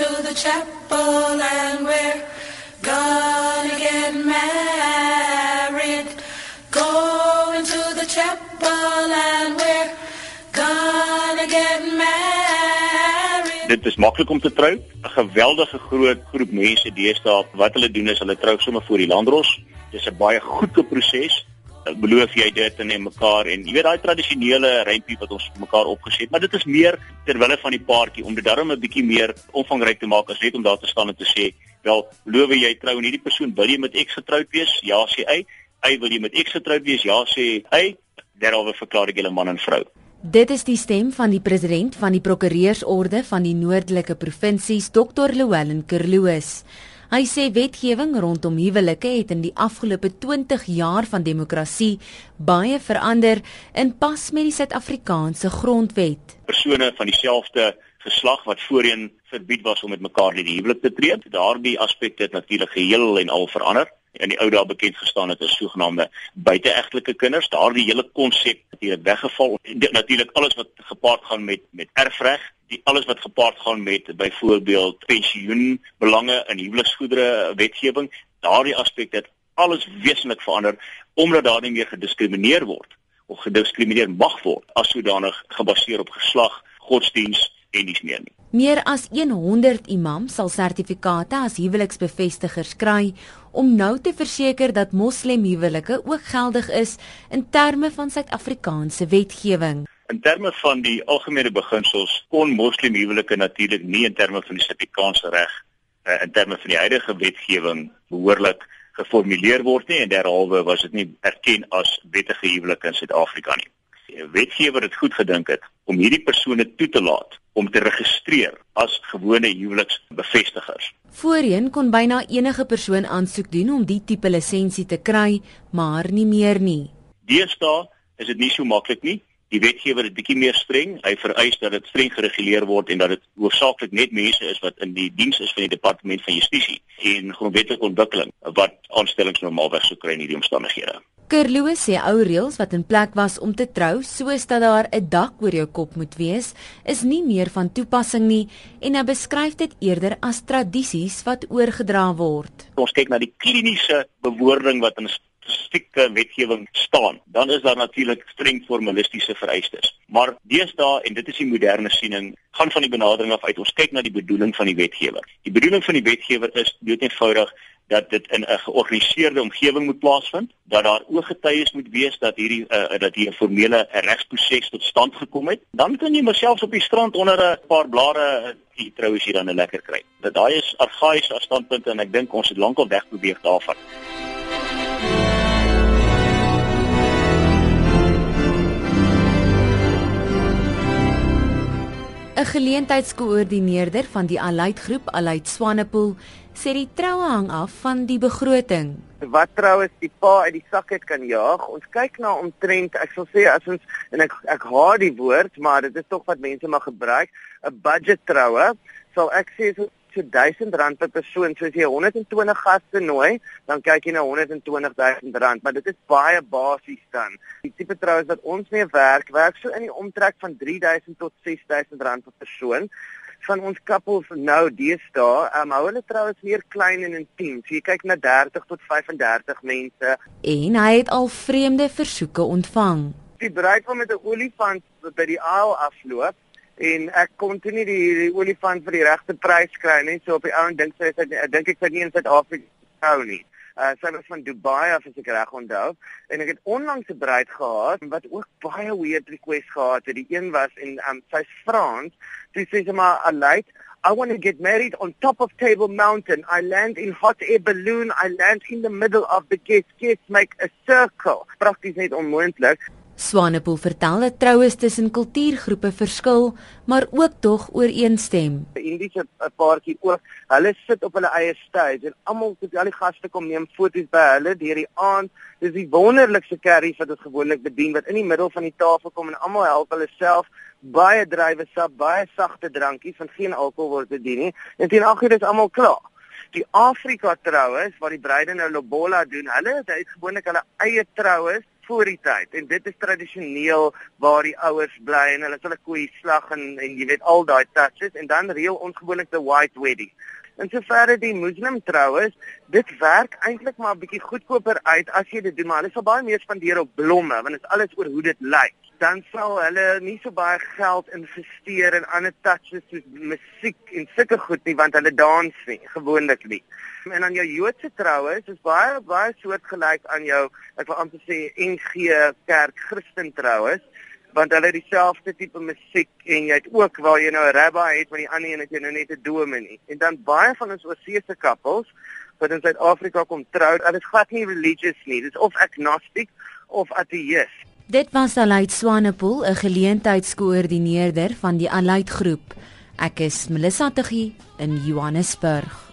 to the chapel and we're gonna get married. Going to the chapel and we're gonna get married. Dit is maklik om te trou. 'n Geweldige groot groep mense deesdae wat hulle doen is hulle trou sommer voor die landros. Dis 'n baie goeie proses beloof jy dit en en mekaar en jy weet daai tradisionele rympie wat ons mekaar opgeset maar dit is meer terwille van die paartjie om dit darm 'n bietjie meer omvangryk te maak as net om daar te staan en te sê wel beloof jy trou en hierdie persoon wil jy met X getroud wees? Ja sê hy. Hy wil jy met X getroud wees? Ja sê hy. Daaroor verklaar ek julle man en vrou. Dit is die stem van die president van die prokureursorde van die noordelike provinsies Dr Llewellyn Kerloos Hy sê wetgewing rondom huwelike het in die afgelope 20 jaar van demokrasie baie verander in pas met die Suid-Afrikaanse grondwet. Persone van dieselfde geslag wat voorheen verbied was om met mekaar in die huwelik te tree, daardie aspekte het natuurlik geheel en al verander in die ou dae bekend gestaan het as sogenaamde buiteegtelike kinders. Daardie hele konsep het hier weggeval. Natuurlik alles wat gepaard gaan met met erfreg die alles wat gepaard gaan met byvoorbeeld pensioenbelange in huweliksgoedere wetgewing, daardie aspekte het alles wesentlik verander omdat daar nie meer gediskrimineer word of gediskrimineer mag word as sodanig gebaseer op geslag, godsdiens en dis meer nie. Meer as 100 imams sal sertifikate as huweliksbevestigers kry om nou te verseker dat moslemhuwelike ook geldig is in terme van Suid-Afrikaanse wetgewing. In terme van die algemene beginsels kon moslimhuwelike natuurlik nie in terme van die Suid-Afrikaanse reg uh, in terme van die huidige wetgewing behoorlik geformuleer word nie en derhalwe was dit nie erken as wettige huwelik in Suid-Afrika nie. Die wetgewer het goed gedink het om hierdie persone toe te laat om te registreer as gewone huweliksbevestigers. Voorheen kon byna enige persoon aansoek doen om die tipe lisensie te kry, maar nie meer nie. Deesdae is dit nie so maklik nie die wetgewer is bietjie meer streng. Hy vereis dat dit streng gereguleer word en dat dit hoofsaaklik net mense is wat in die diens is van die departement van justisie en grondwetlike ontwikkeling wat aanstellings normaalweg sou kry in hierdie omstandighede. Kerloos sê ou reëls wat in plek was om te trou soos dat daar 'n dak oor jou kop moet wees, is nie meer van toepassing nie en hy beskryf dit eerder as tradisies wat oorgedra word. Ons kyk na die kliniese bewoording wat in spesifieke wetgewing staan, dan is daar natuurlik streng formalistiese vereistes. Maar deesdae en dit is die moderne siening, gaan van die benadering af uit ons kyk na die bedoeling van die wetgewer. Die bedoeling van die wetgewer is doeteenvoudig dat dit in 'n georganiseerde omgewing moet plaasvind, dat daar ooggetuies moet wees dat hierdie uh, dat hier 'n formele regsproses tot stand gekom het. Dan kan jy myself op die strand onder 'n paar blare die troues hier dan 'n lekker kry. Dat daai is argaïs as standpunt en ek dink ons het lankal weg probeer daarvan. 'n Geleentheidskoördineerder van die Aluit Groep, Aluit Swanepoel, sê die troue hang af van die begroting. Wat troues die pa uit die sak het kan jaag. Ons kyk na omtrent, ek sal sê as ons en ek ek haat die woord, maar dit is tog wat mense mag gebruik, 'n budget troue, sal ek sê so so R1000 per persoon. So as jy 120 gaste nooi, dan kyk jy na R120000, maar dit is baie basies dan. Die tipe troues wat ons mee werk, werk so in die omtrek van R3000 tot R6000 per persoon van ons koppels nou deesdae, um, hou hulle trouens meer klein en intiem. So jy kyk na 30 tot 35 mense. En hy het al vreemde versoeke ontvang. Die bruid wil met 'n olifant by die aisle afloop en ek kon toe nie die, die olifant vir die regte prys kry nie. So op die ou en dink sy sy dink ek sy nie in Suid-Afrika hou nie. Uh sy was van Dubai af as ek reg onthou en ek het onlangs 'n bruid gehad wat ook baie weird requests gehad het. Die een was en um, sy's Frans. Sy sê sy maar alait I want to get married on top of Table Mountain. I land in hot air balloon. I land in the middle of the guests. Guests make a circle. Prakties net onmoontlik. Swanepoel vertel dat troues tussen kultuurgroepe verskil, maar ook tog ooreenstem. Indiese 'n paartjie ook, hulle sit op hulle eie stage en almal sit al die gaste kom neem foto's by hulle deur die aand. Dis die wonderlikste curries wat ons gewoonlik bedien wat in die middel van die tafel kom en almal help hulle self baie drywe sap, baie sagte drankies van geen alkohol word bedien nie. En teen 8:00 is almal klaar. Die Afrika troues waar die bruide nou lobola doen, hulle het gewoonlik hulle eie troues voor die tyd en dit is tradisioneel waar die ouers bly en hulle sal 'n koei slag en en jy weet al daai touches en dan reël ons gewoonlik the white wedding. En soverre die moslim troues, dit werk eintlik maar 'n bietjie goedkoper uit as jy dit doen, maar hulle sal baie meer spandeer op blomme want dit is alles oor hoe dit lyk. Dan sal hulle nie so baie geld investeer in ander touches soos musiek en sulke goed nie want hulle dans nie gewoonlik nie. En dan jou Joodse troues is baie baie soortgelyk aan jou ek wil amper sê NG Kerk Christen troues want hulle het dieselfde tipe musiek en jy het ook waar jy nou 'n rabbi het met die ander een het jy nou net 'n dominee. En dan baie van ons oorsese koppels wat in Suid-Afrika kom trou, hulle is glad nie religious nie. Dit is of agnostic of ateïs. Dit was Alait Swanepoel, 'n geleentheidskoördineerder van die Alait groep. Ek is Melissa Tuggie in Johannesburg.